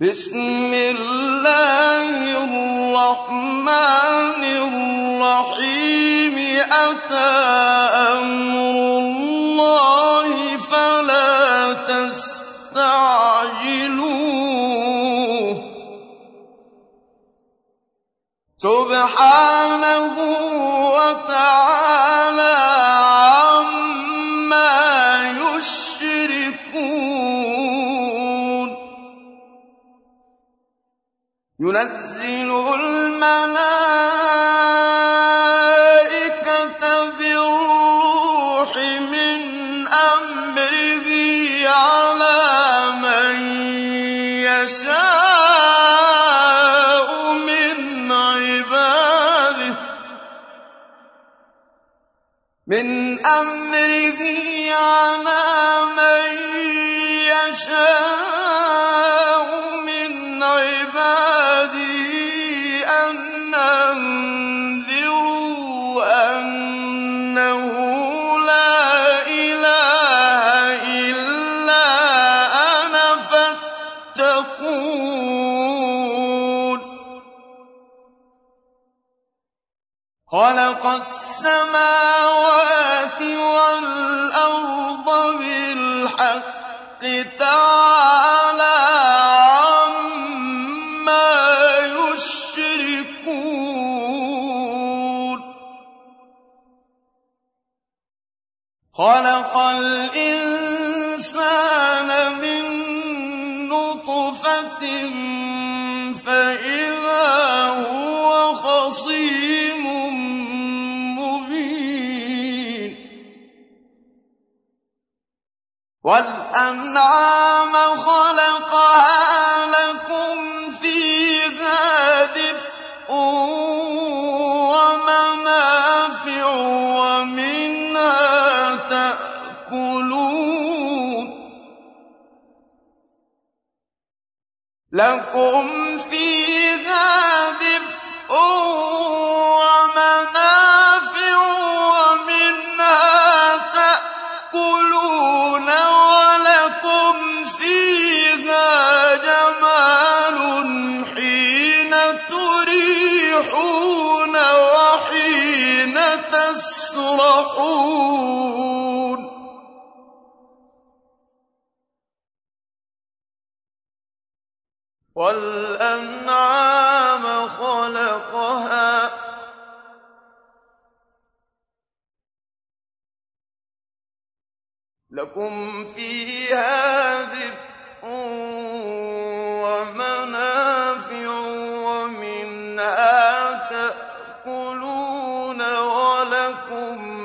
بسم الله الرحمن الرحيم. أتى الملائكة بالروح من أمره على من يشاء من عباده من أمره على السماوات والأنعام خلقها لكم فيها دفء ومنافع ومنها تأكلون. لكم فيها دفء والأنعام خلقها. لكم فيها دفء ومنافع ومنها تأكلون ولكم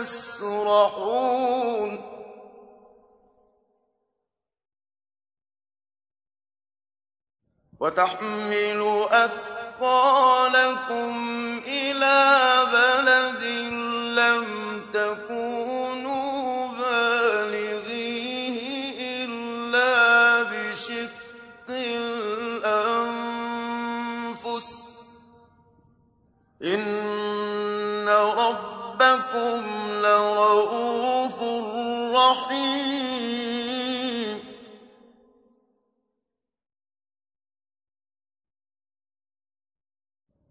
تسرحون وتحمل أثقالكم إلى بلد لم تكونوا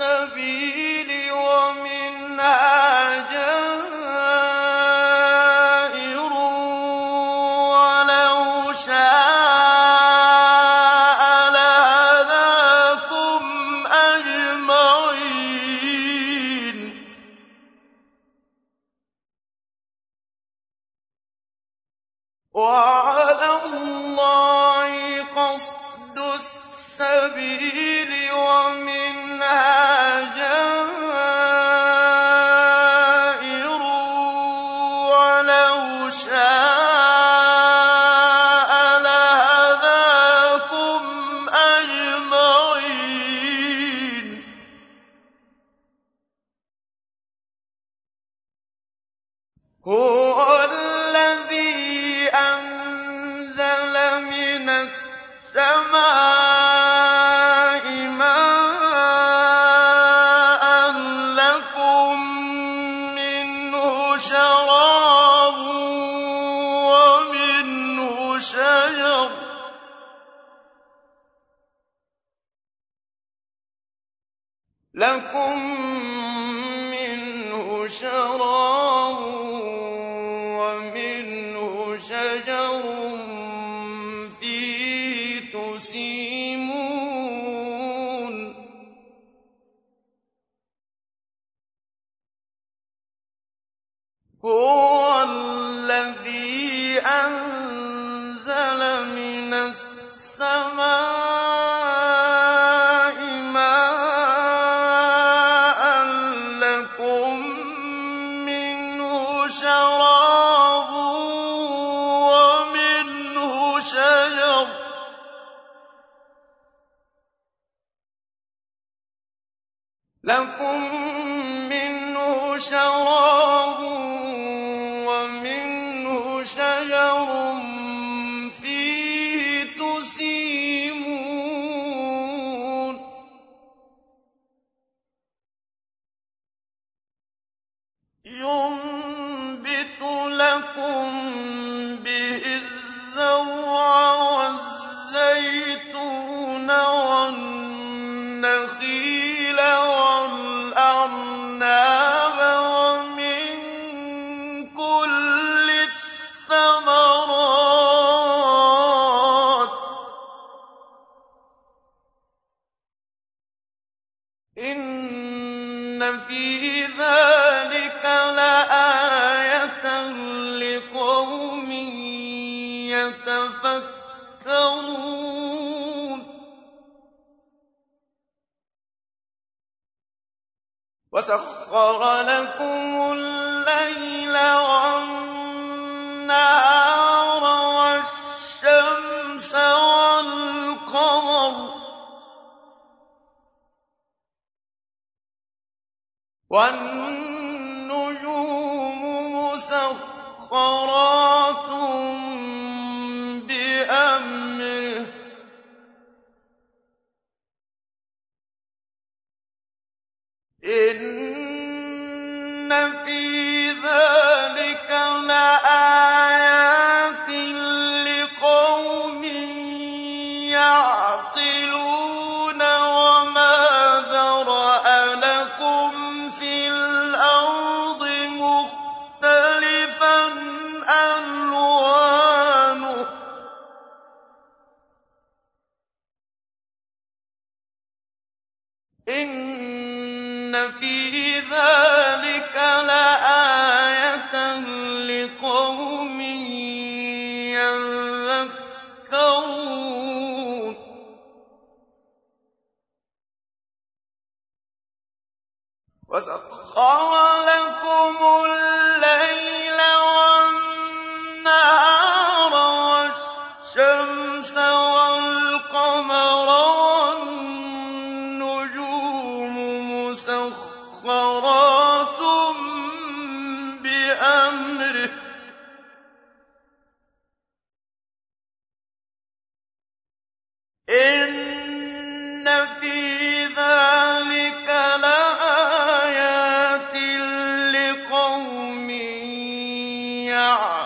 السبيل ومنها جائر يَعْقِلُونَ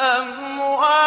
أَمْوَاتٌ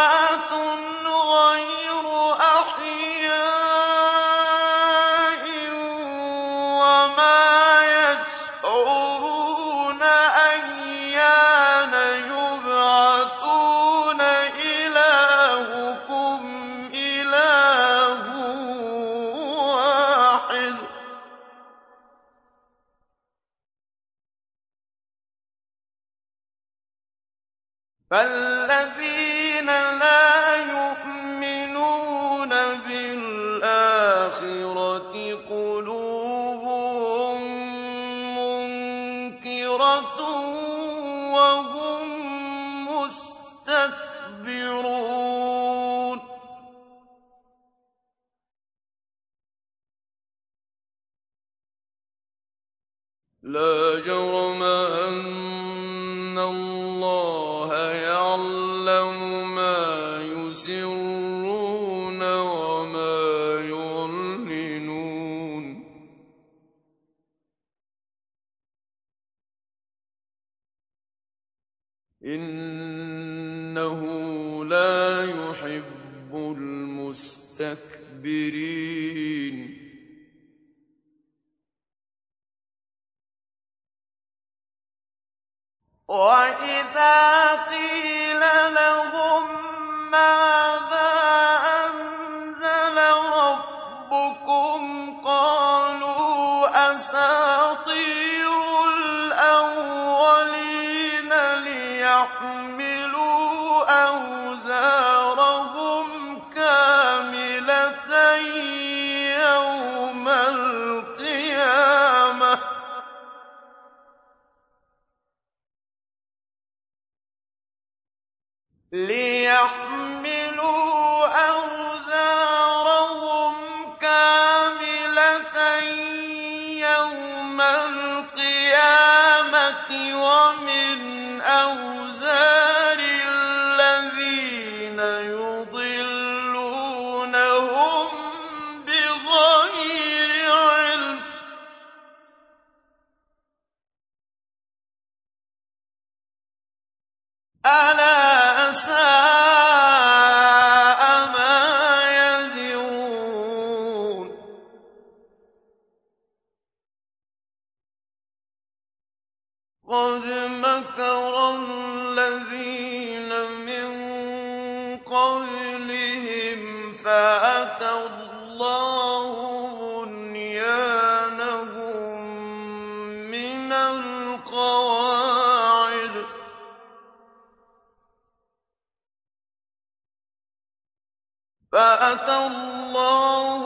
فَأَتَى اللَّهُ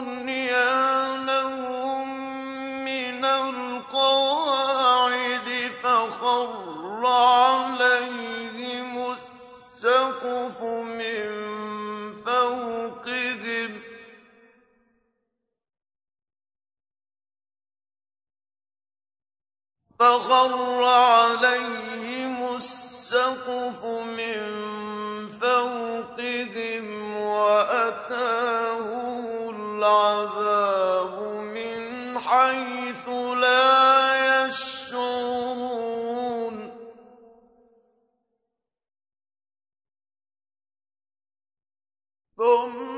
بُنْيَانَهُم مِّنَ الْقَوَاعِدِ فَخَرَّ عَلَيْهِمُ السَّقْفُ مِن فَوْقِهِمْ ۚ. فَخَرَّ عَلَيْهِمُ السَّقْفُ مِن العذاب من حيث لا يشعرون. ثم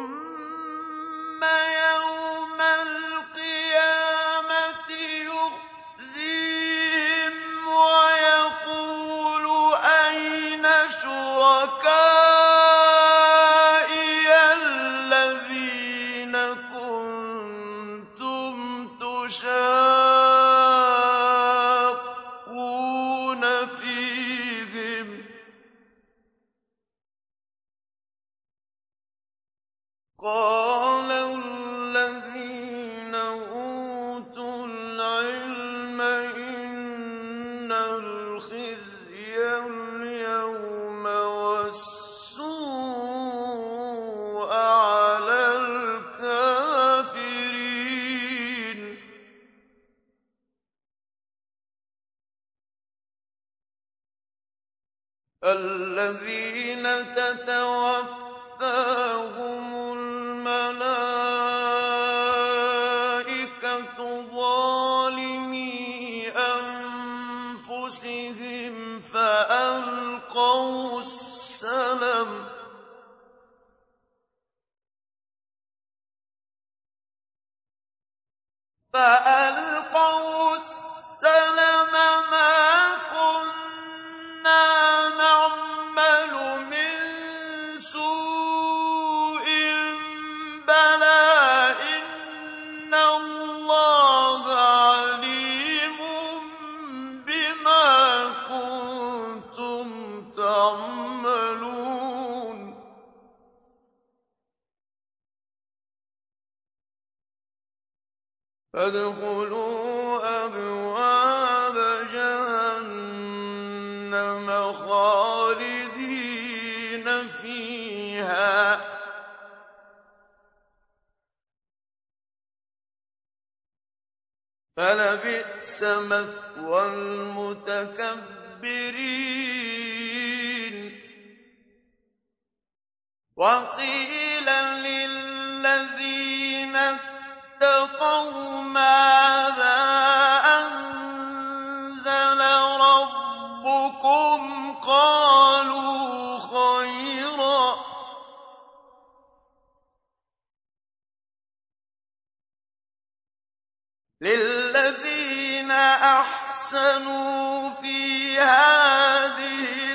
أحسنوا في هذه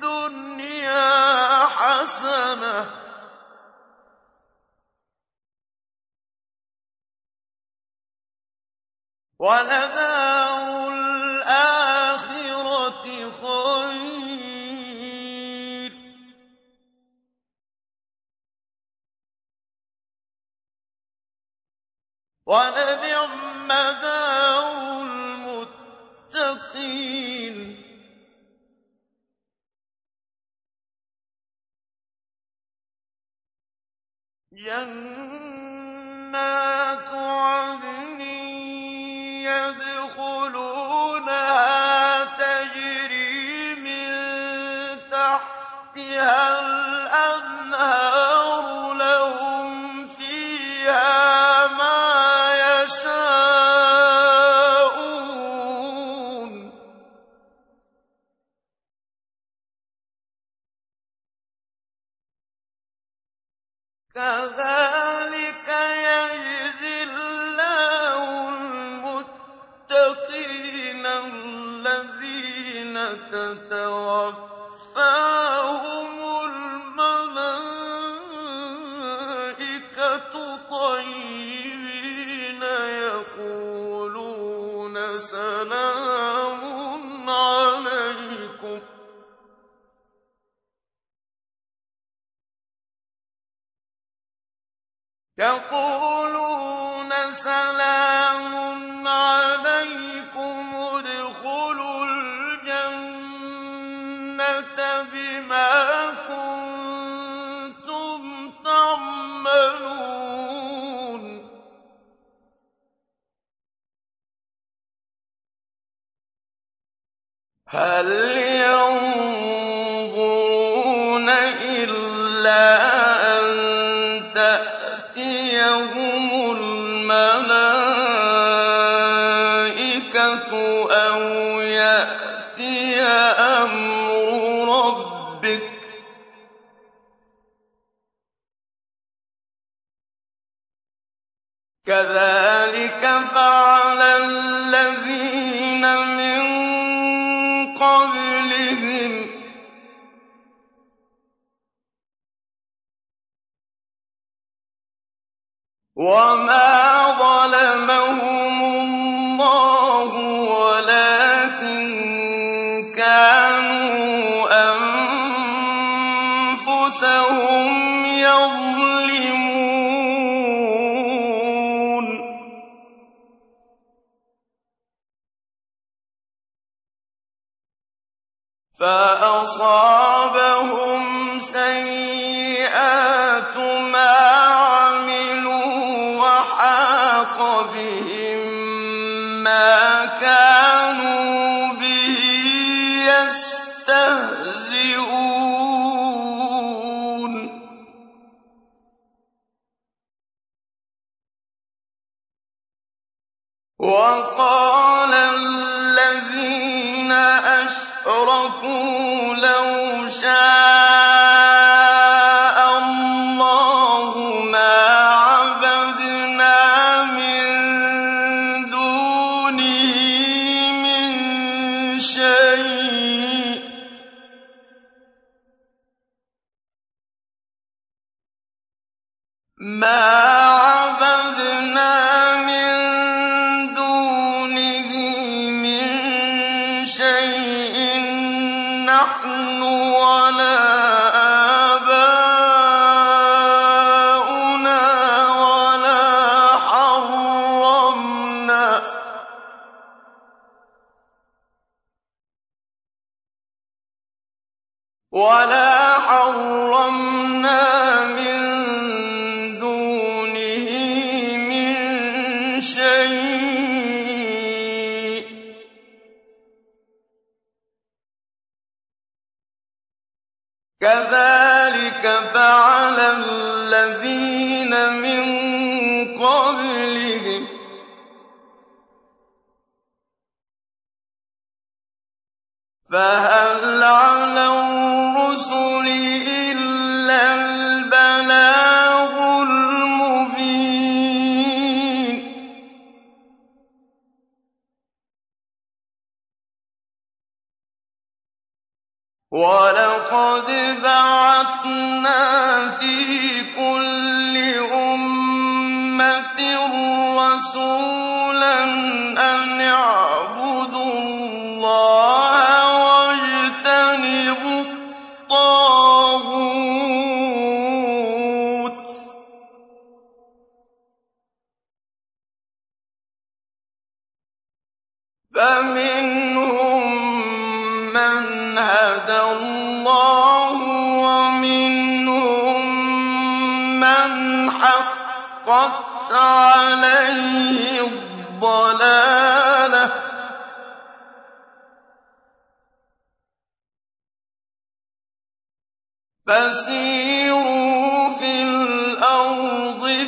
الدنيا حسنة. ولدار الآخرة خير. ولنعم دار جنات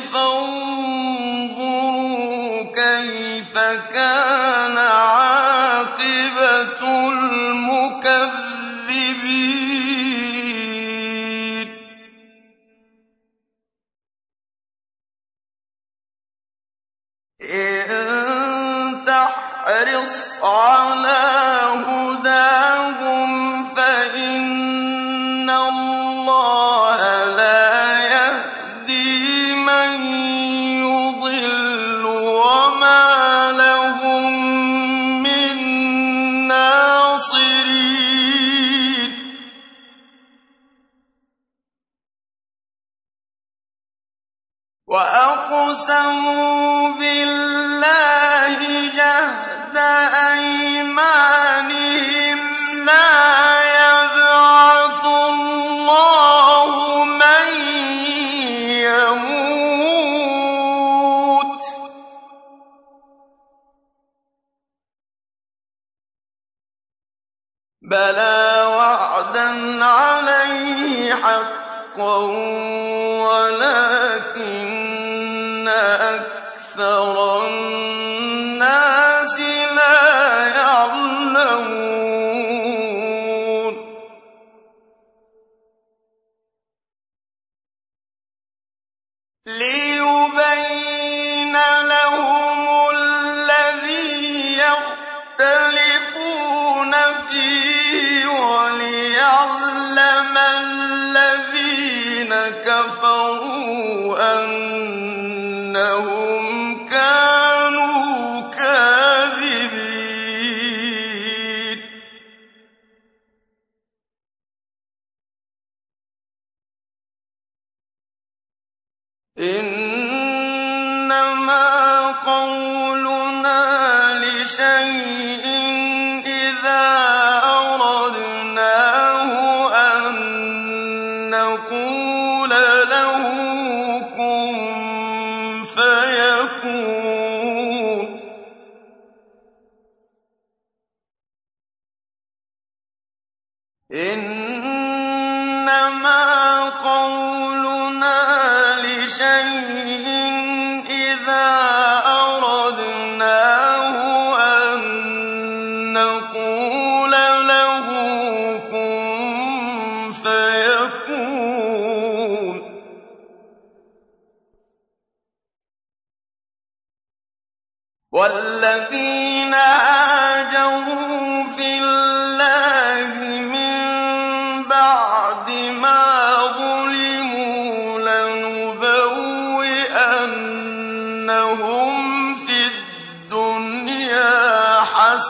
الْأَرْضِ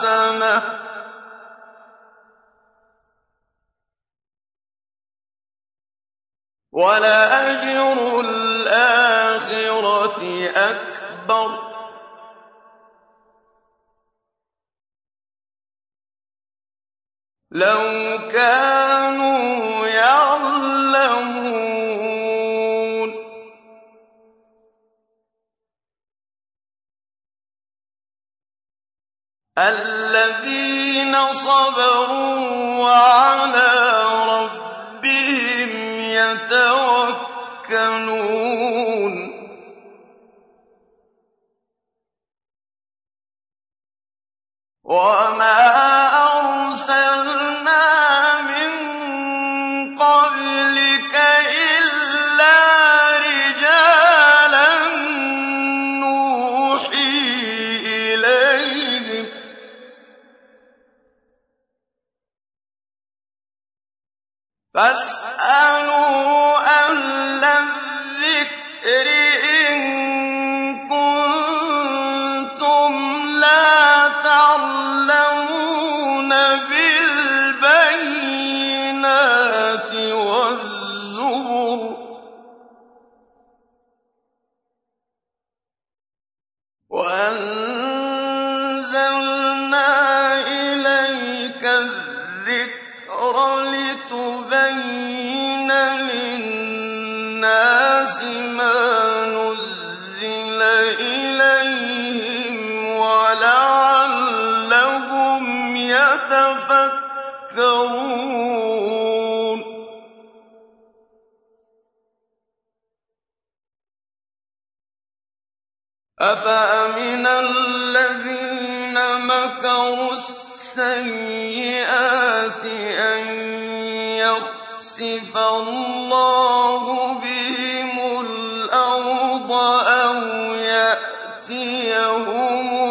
حَسَنَةً ۖ وَلَأَجْرُ الْآخِرَةِ أَكْبَرُ ۚ. لَوْ كَانُوا الَّذِينَ صَبَرُوا وَعَلَىٰ رَبِّهِمْ يَتَوَكَّلُونَ. وَمَا أَرْسَلْنَا فَاسْأَلُوا أَفَأَمِنَ الَّذِينَ مَكَرُوا السَّيِّئَاتِ أَن يَخْسِفَ اللَّهُ بِهِمُ الْأَرْضَ أَوْ يَأْتِيَهُمُ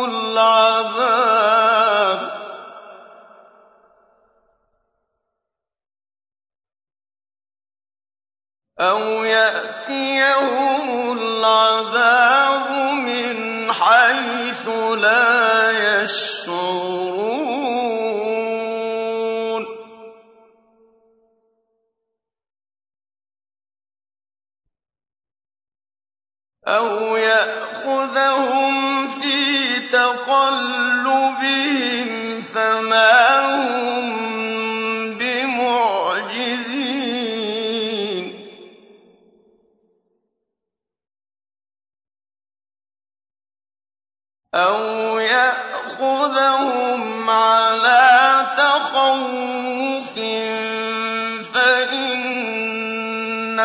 الْعَذَابُ؟ مِنْ حَيْثُ لَا يَشْعُرُونَ. أَوْ يَأْخُذَهُمْ فِي تَقَلُّبِهِمْ فَمَا هُم أَوْ يَأْخُذَهُمْ عَلَىٰ تَخَوُّفٍ فَإِنَّ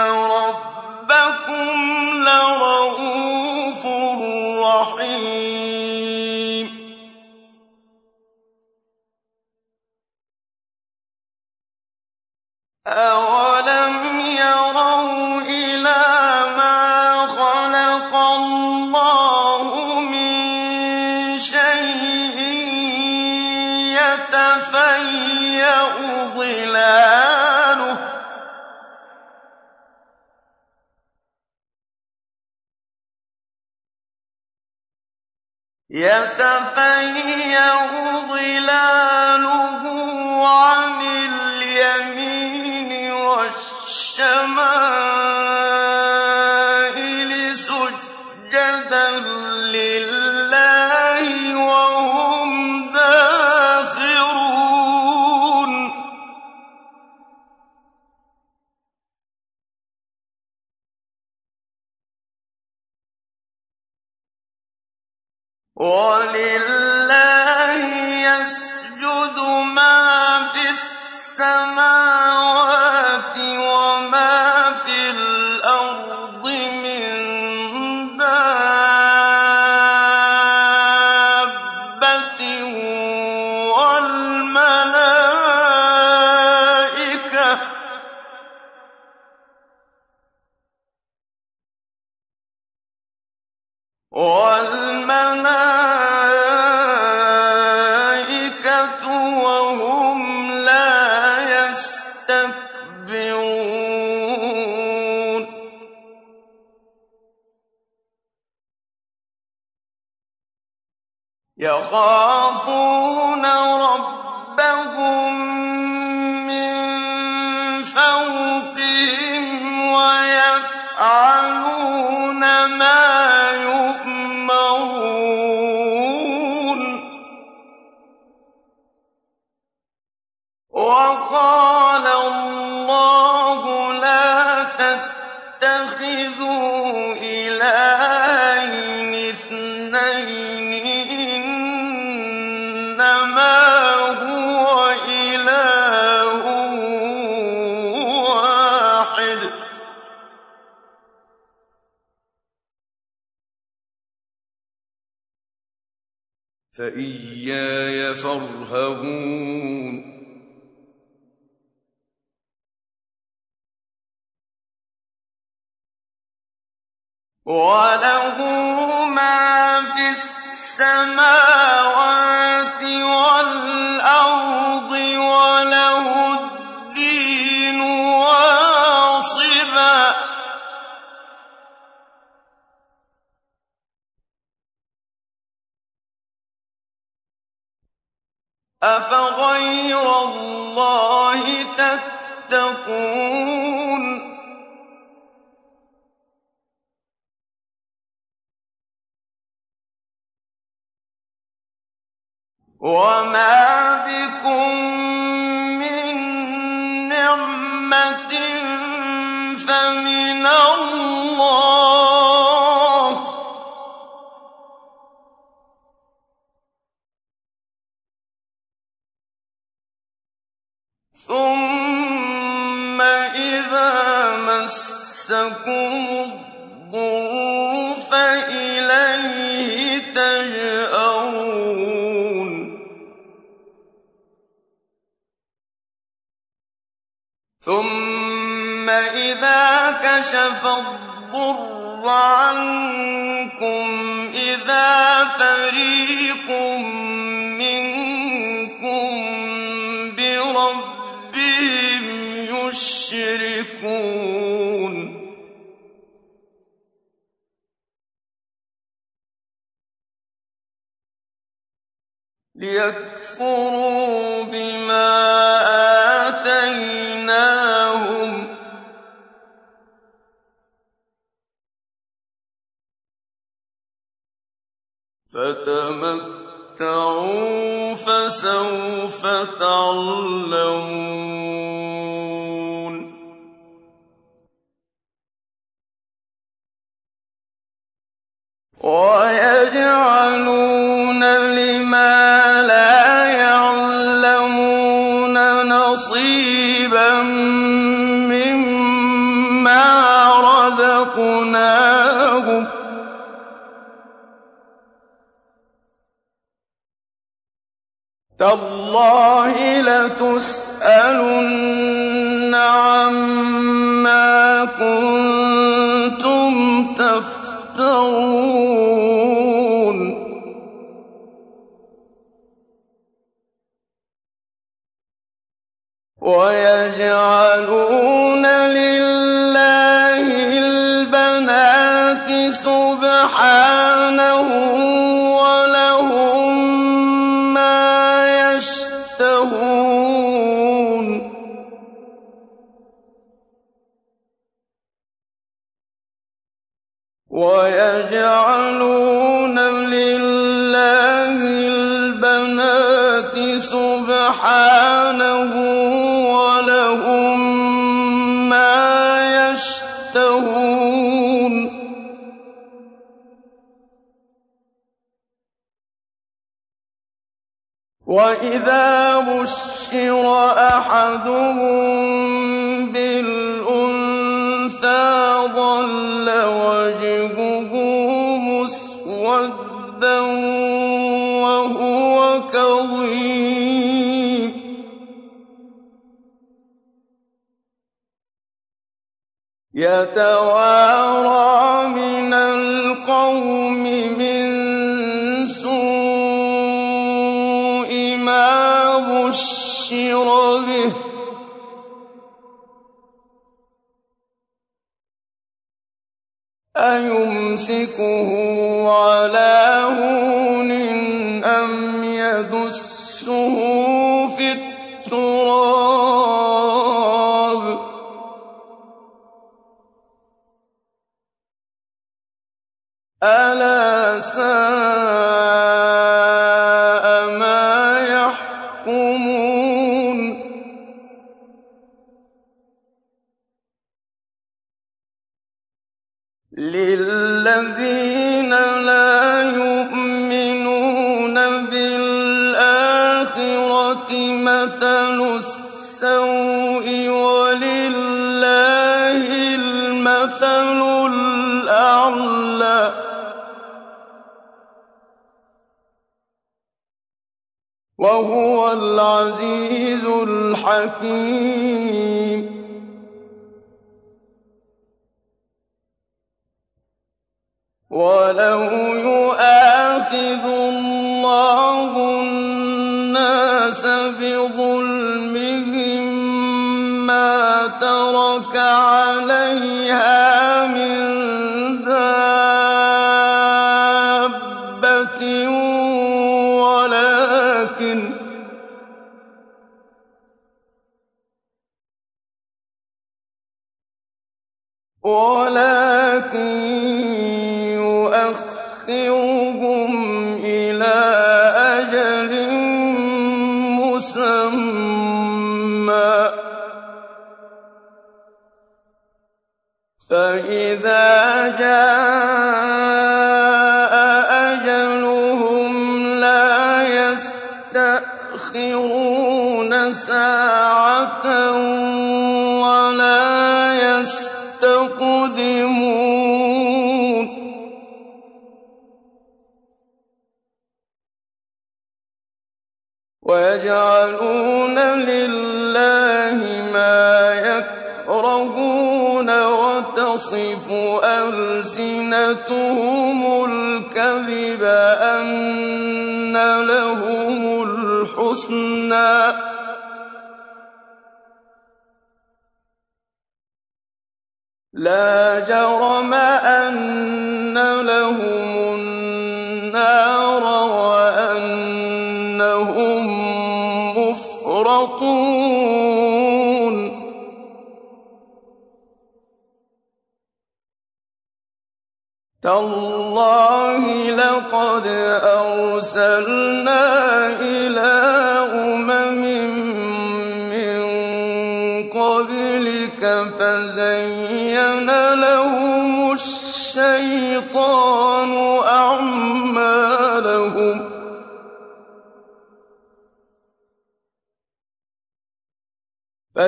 أَفَغَيْرَ اللَّهِ تَتَّقُونَ؟ وَمَا بِكُم ثُمَّ إِذَا مَسَّكُمُ الضُّرُّ فَإِلَيْهِ تَجْأَرُونَ. ثُمَّ إِذَا كَشَفَ الضُّرَّ عَنكُمْ إِذَا فَرِيقٌ يُشْرِكُونَ. لِيَكْفُرُوا بِمَا آتَيْنَاهُمْ ۚ. فَتَمَتَّعُوا ۖ فَسَوْفَ تَعْلَمُونَ. وَيَجْعَلُونَ لِمَا لَا يَعْلَمُونَ نَصِيبًا مِّمَّا تَاللَّهِ لَتُسْأَلُنَّ عَمَّا كُنتُمْ تَفْتَرُونَ وَيَجْعَلُونَ لِلَّهِ وَيَجْعَلُونَ لِلَّهِ الْبَنَاتِ سُبْحَانَهُ ۖ وَلَهُم مَّا يَشْتَهُونَ. وَإِذَا بُشِّرَ أَحَدُهُم بِالْأُنثَىٰ يَتَوَارَىٰ مِنَ الْقَوْمِ مِن سُوءِ مَا بُشِّرَ بِهِ ۚ. أَيُمْسِكُهُ عَلَىٰ هُونٍ وهو العزيز الحكيم. ولو يؤاخذ الله الناس بظلمهم ما ترك عليها من قال ألسنتهم الكذب أن لهم الحسنى. لا جرم أن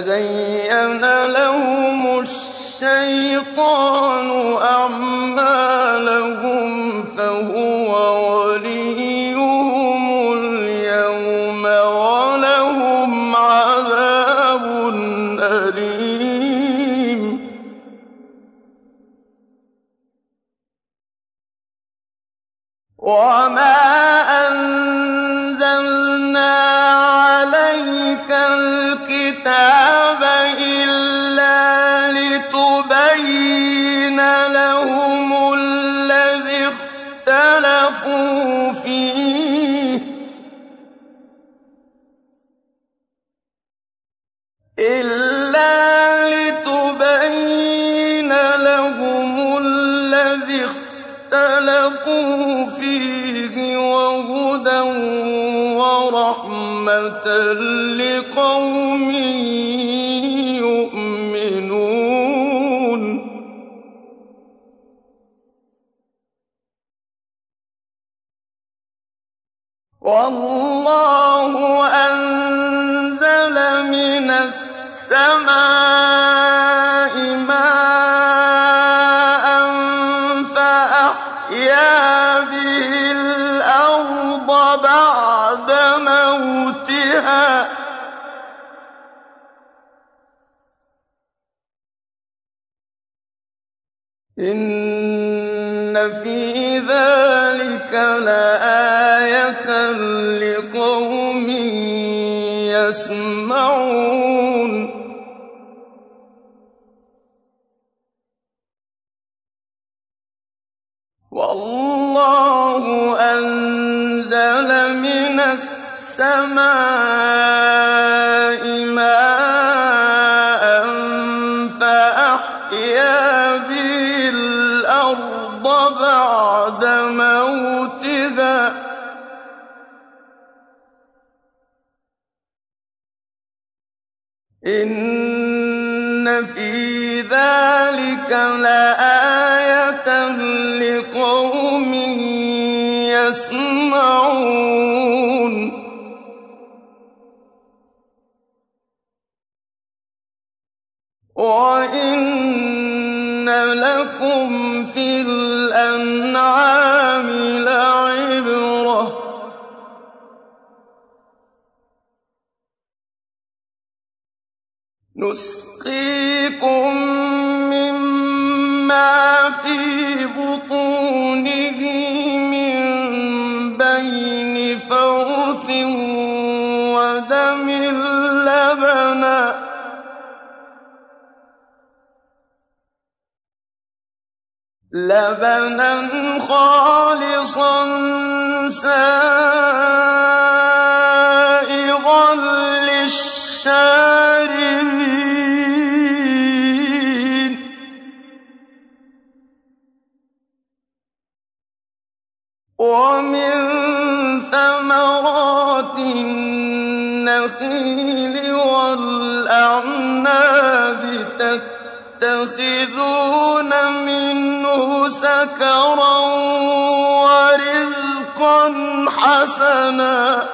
لدي يسمعون. وإن لكم في الأنعام لعبرة. نسقي موسى حَسَنًا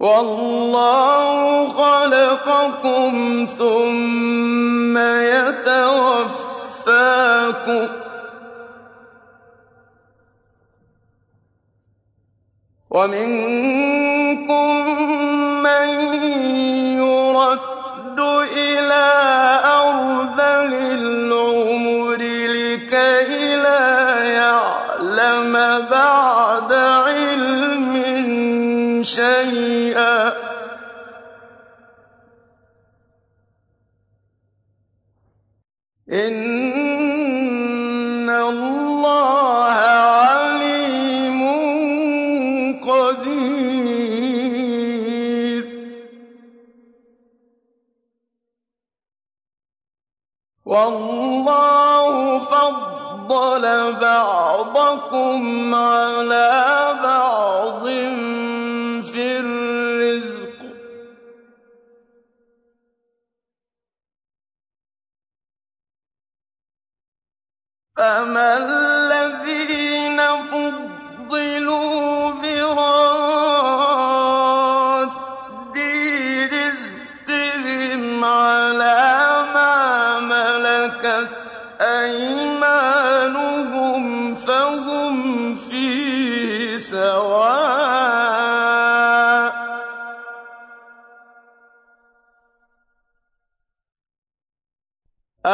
وَاللَّهُ خَلَقَكُمْ ثُمَّ يَتَوَفَّاكُمْ ۚ وَمِنكُم شيئا. إن الله عليم قدير. والله فضل بعضكم على بعض فَمَن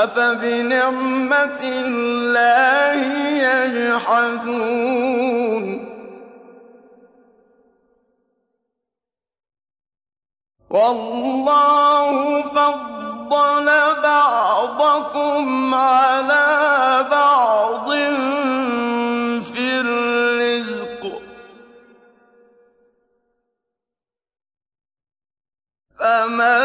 أَفَبِنِعْمَةِ اللَّهِ يَجْحَدُونَ؟ وَاللَّهُ فَضَّلَ بَعْضَكُمْ عَلَىٰ بَعْضٍ فِي الرِّزْقِ ۚ. فَمَا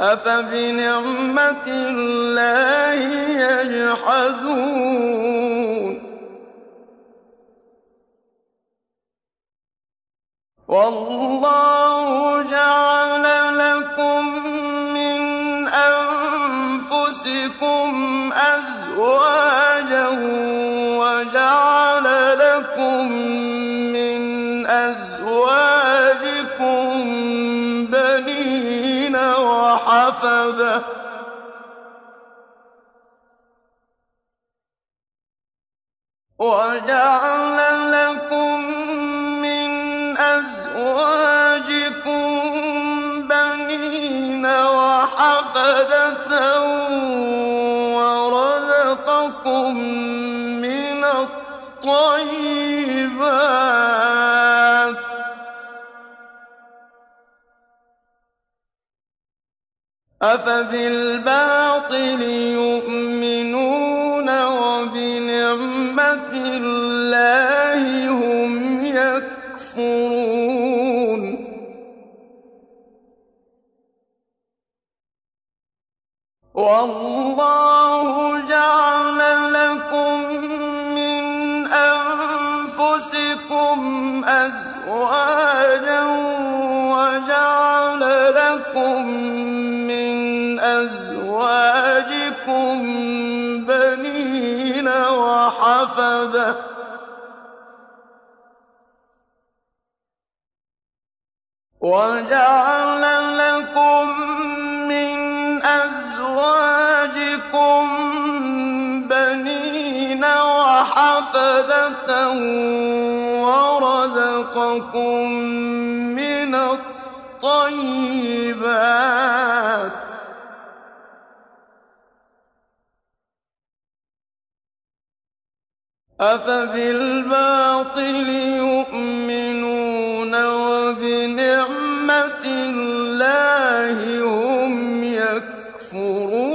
أَفَبِنِعْمَةِ اللَّهِ يَجْحَدُونَ وَاللَّهُ جَعَلَ لَكُم مِّنْ أَنفُسِكُمْ أَزْوَاجًا وَجَعَلَ وَحَفَدَةً ۖ وَرَزَقَكُم أَفَبِالْبَاطِلِ يُؤْمِنُونَ وَبِنِعْمَةِ اللَّهِ هُمْ يَكْفُرُونَ. وَاللَّهُ جَعَلَ لَكُم مِّنْ أَنفُسِكُمْ أَزْوَاجًا بَنِينَ وَحَفَدَةً ۖ وَجَعَلَ لَكُم مِّنْ أَزْوَاجِكُم بَنِينَ وَحَفَدَةً وَرَزَقَكُم مِّنَ الطَّيِّبَاتِ ۚ. أَفَبِالْبَاطِلِ يُؤْمِنُونَ وَبِنِعْمَةِ اللَّهِ هُمْ يَكْفُرُونَ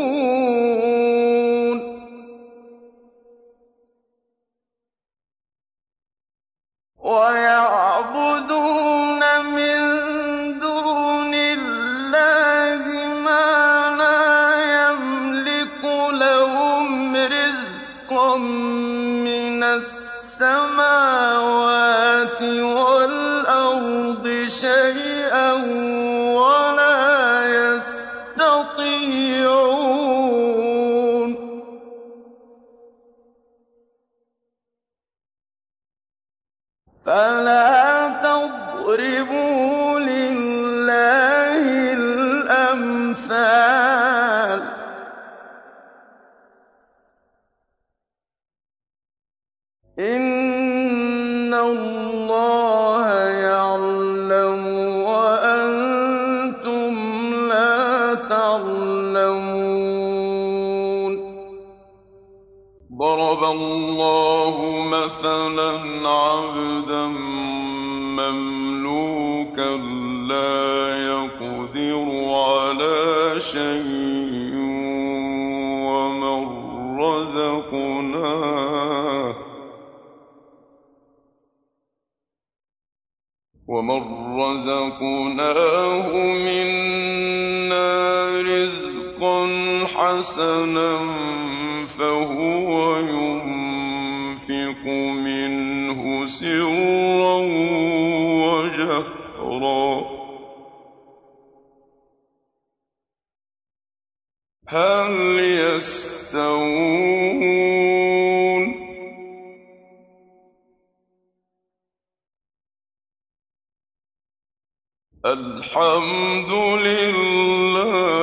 وَيَعْبُدُونَ عَبْدًا مَّمْلُوكًا لَّا يَقْدِرُ عَلَىٰ شَيْءٍ وَمَن رَّزَقْنَاهُ مِنَّا رِزْقًا حَسَنًا فَهُوَ يُنفِقُ مِنْهُ منه سرا وجهرا. هل يستوون؟ الحمد لله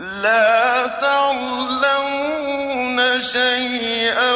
لَا تَعْلَمُونَ شَيْئًا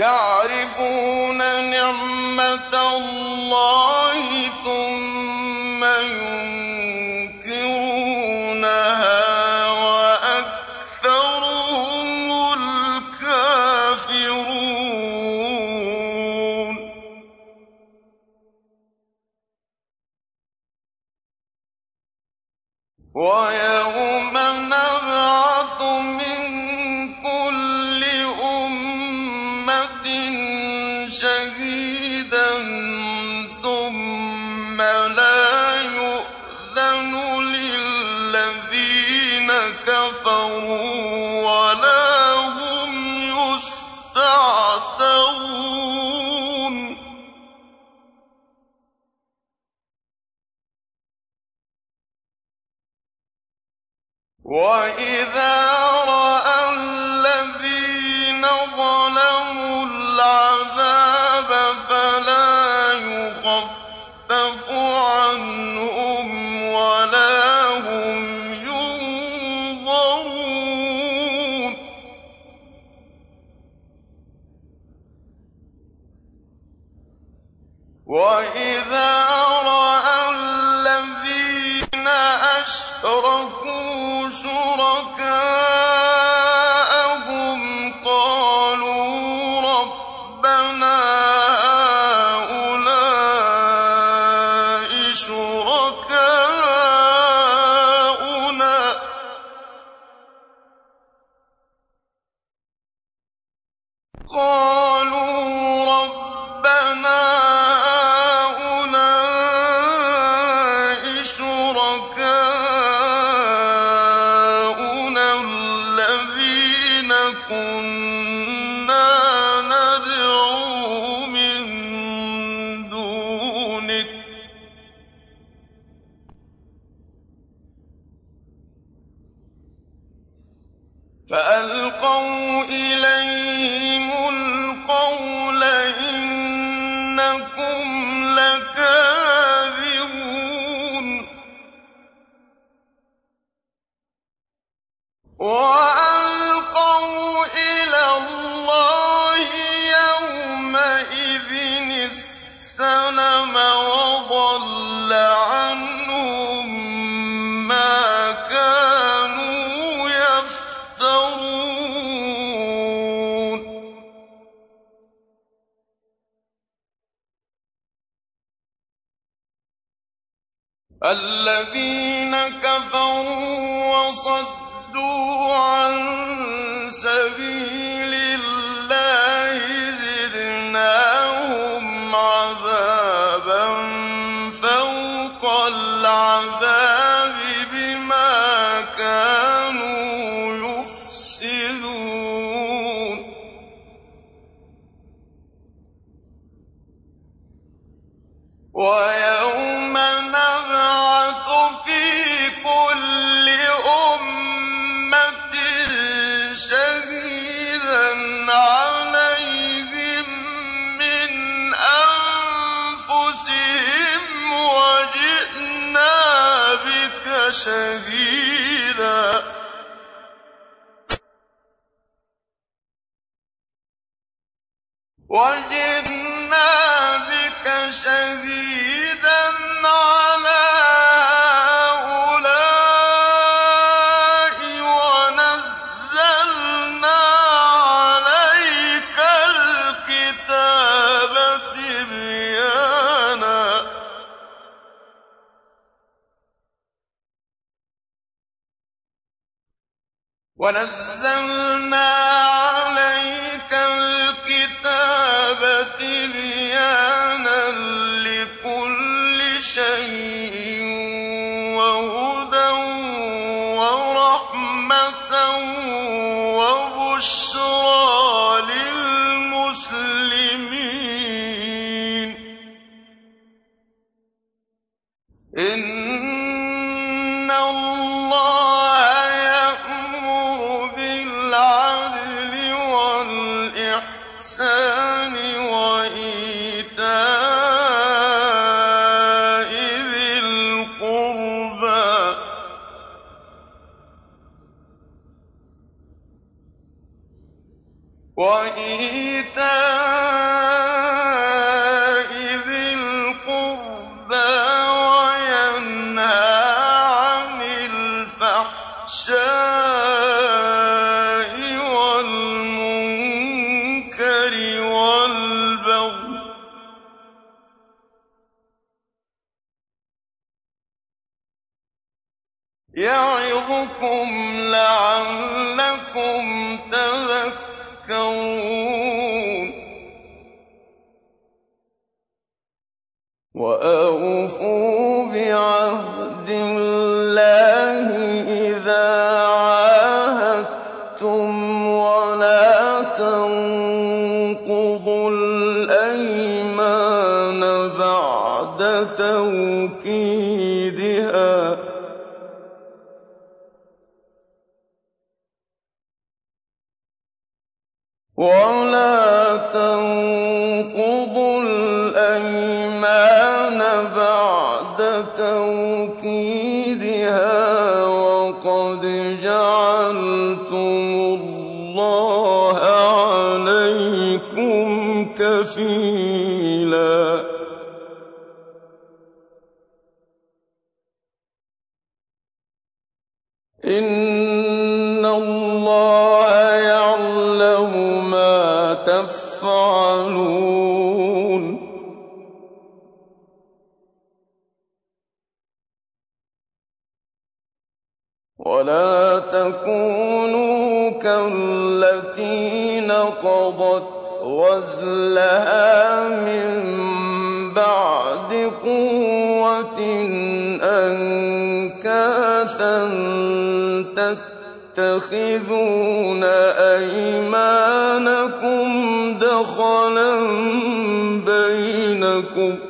يَعْرِفُونَ نِعْمَتَ اللَّهِ الذين كفروا وصدوا عن سبيل وجئنا بك شهيدا ولا تنقضوا الأيمان بعد توكيدها وقد جعلتم الله عليكم كفيلا غَزْلَهَا مِن بَعْدِ قُوَّةٍ أَنكَاثًا تَتَّخِذُونَ أَيْمَانَكُمْ دَخَلًا بَيْنَكُمْ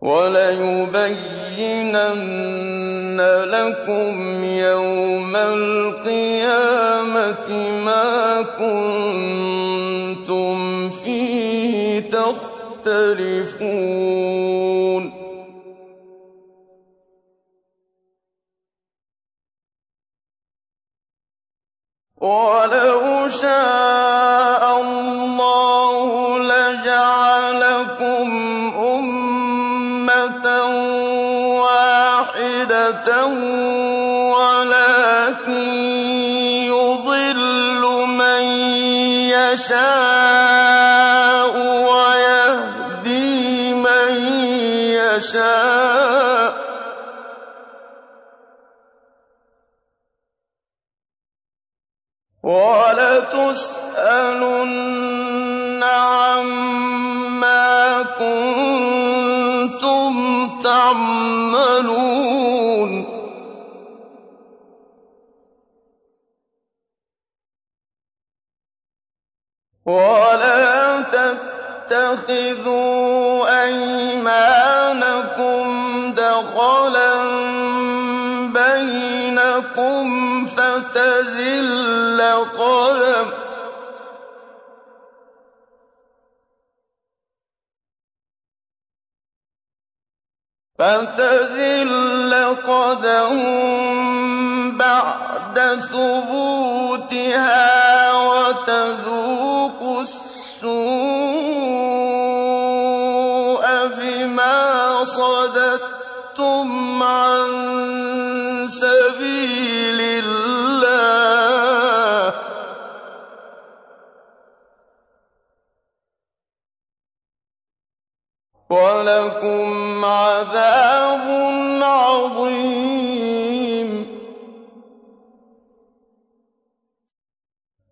وَلَيُبَيِّنَنَّ لَكُمْ يَوْمَ الْقِيَامَةِ مَا كُنتُمْ فِيهِ تَخْتَلِفُونَ. وَلَوْ شَاءَ وَلَٰكِن يُضِلُّ مَن يَشَاءُ وَيَهْدِي مَن يَشَاءُ ۚ وَلَتُسْأَلُنَّ عَمَّا كُنتُمْ تَعْمَلُونَ وَلَا تَتَّخِذُوا أَيْمَانَكُمْ دَخَلًا بَيْنَكُمْ فَتَزِلَّ قَدَمٌ بَعْدَ ثُبُوتِهَا وَتَذُوقُوا وَلَكُمْ عَذَابٌ عَظِيمٌ.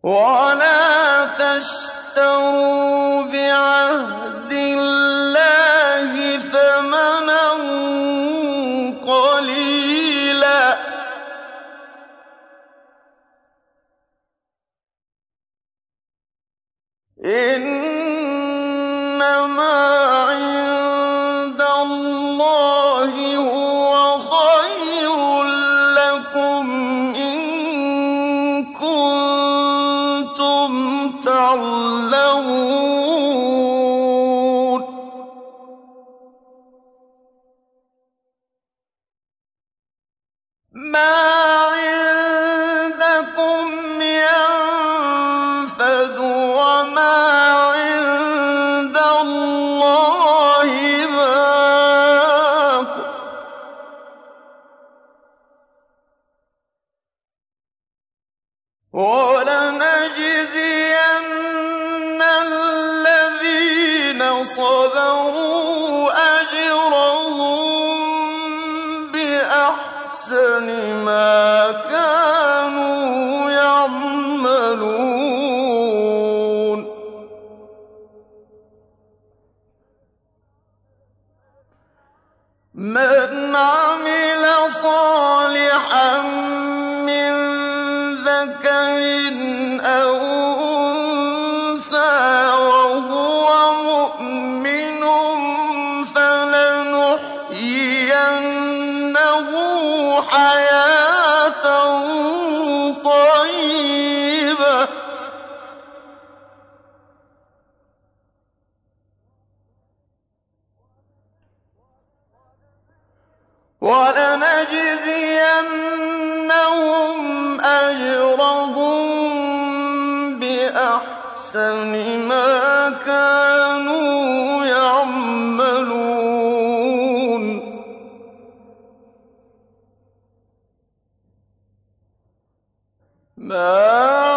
وَلَا تَشْتَرُوا بِعَهْدِ اللَّهِ ثَمَنًا قَلِيلًا ۚ. إِنَّمَا مَا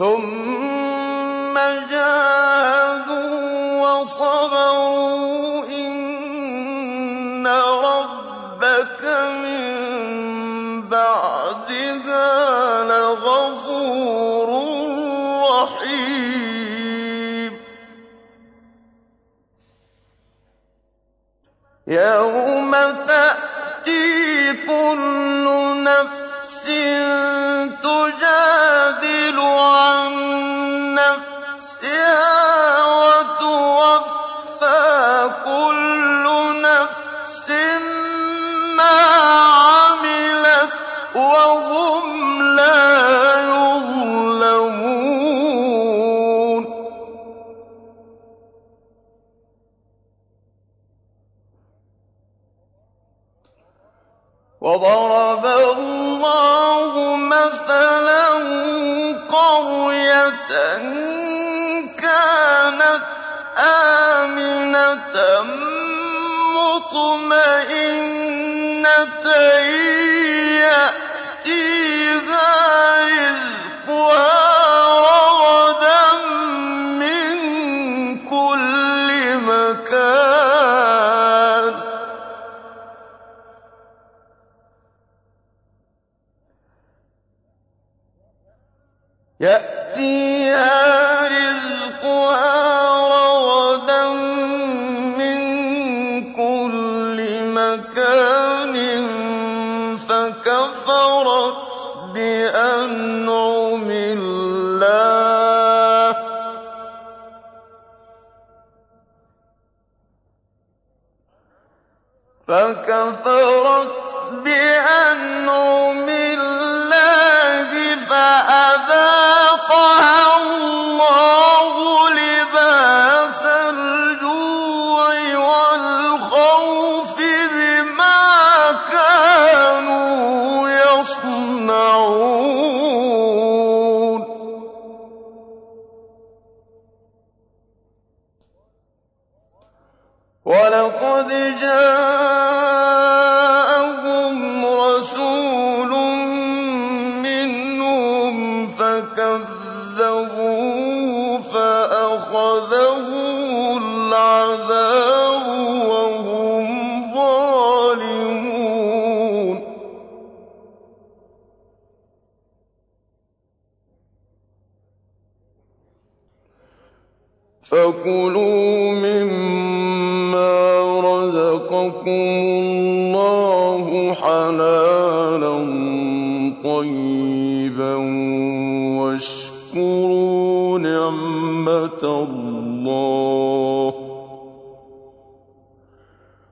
ثم جاهدوا وصبروا إن ربك من بعدها لغفور رحيم. يوم تأتي كل آمنة مطمئنة يأتيها. كفروا واشكروا نعمة الله.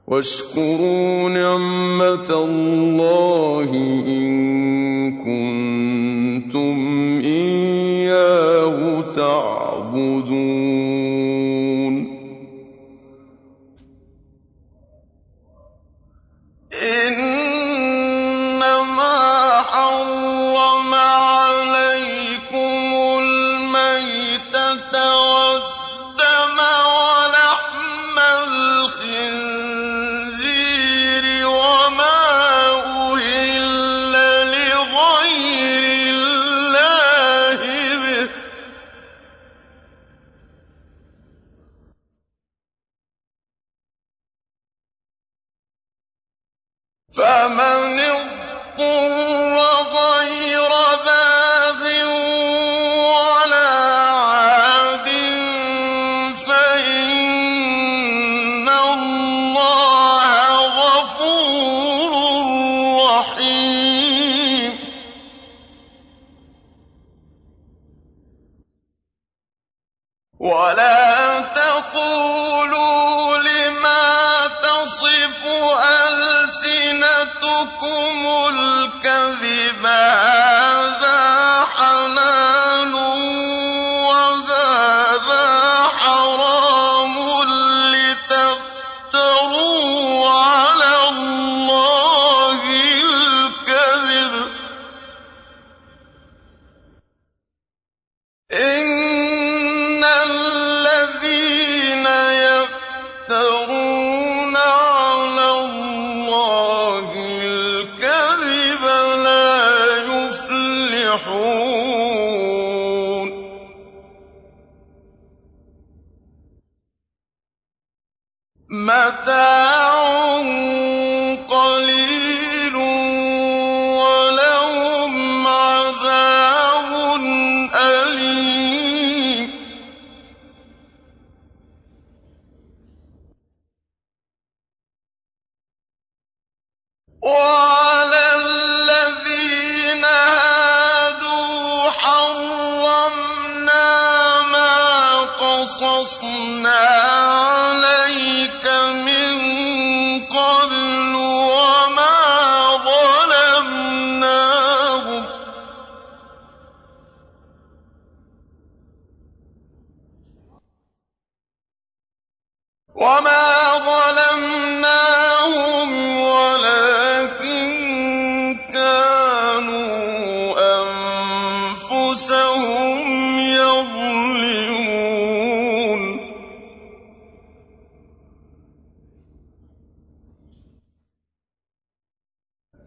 واشكروا نعمة الله إن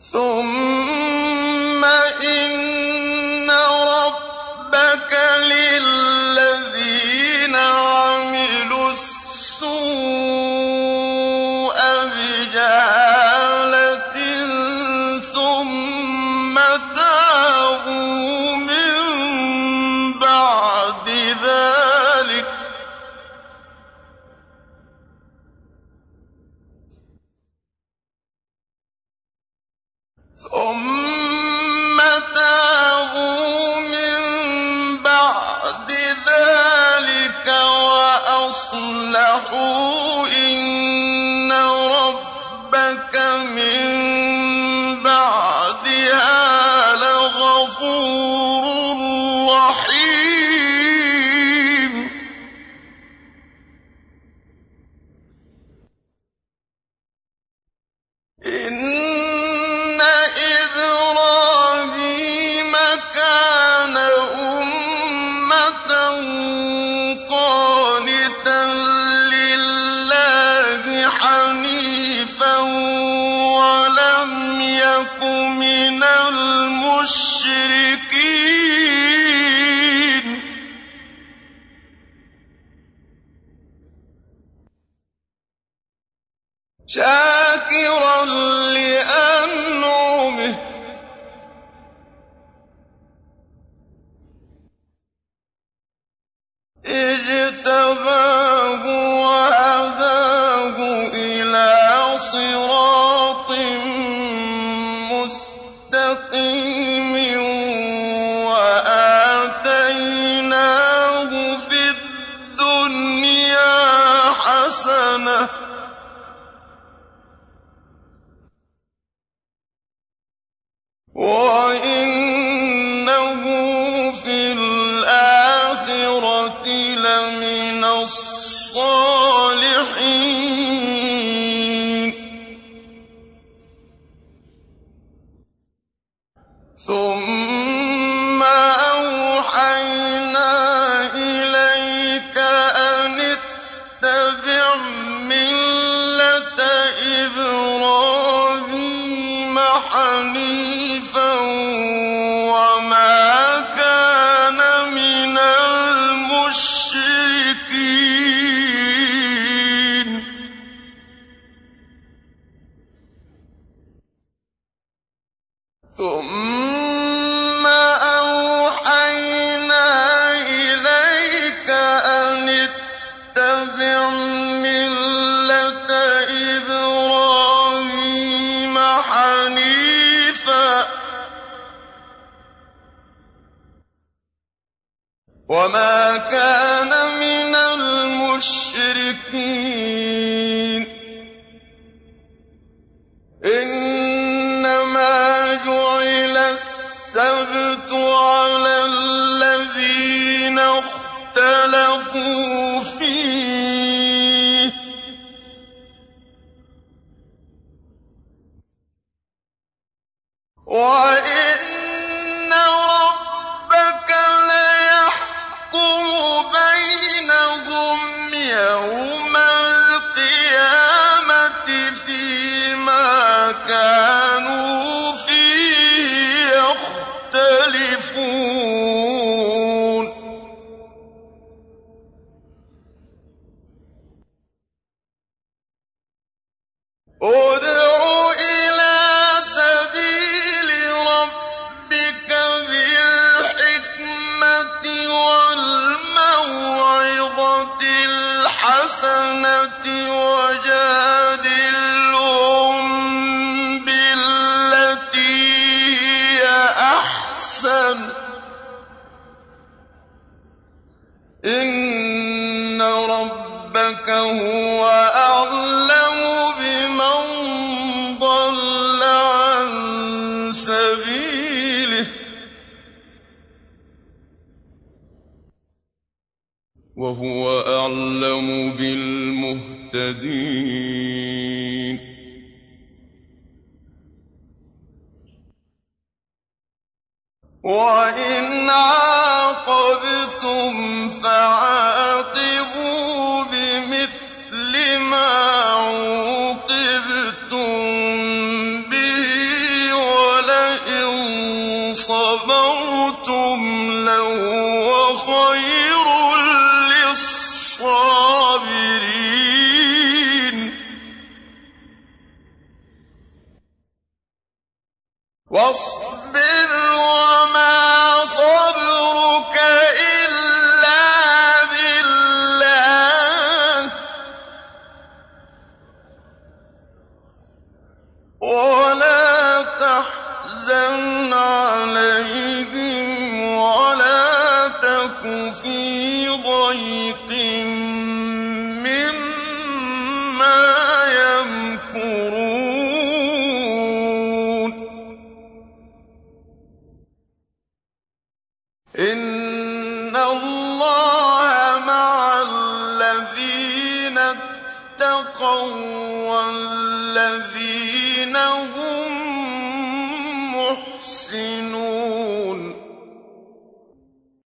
ثم وَاصْبِرْ وَمَا صَبْرُكَ إِلَّا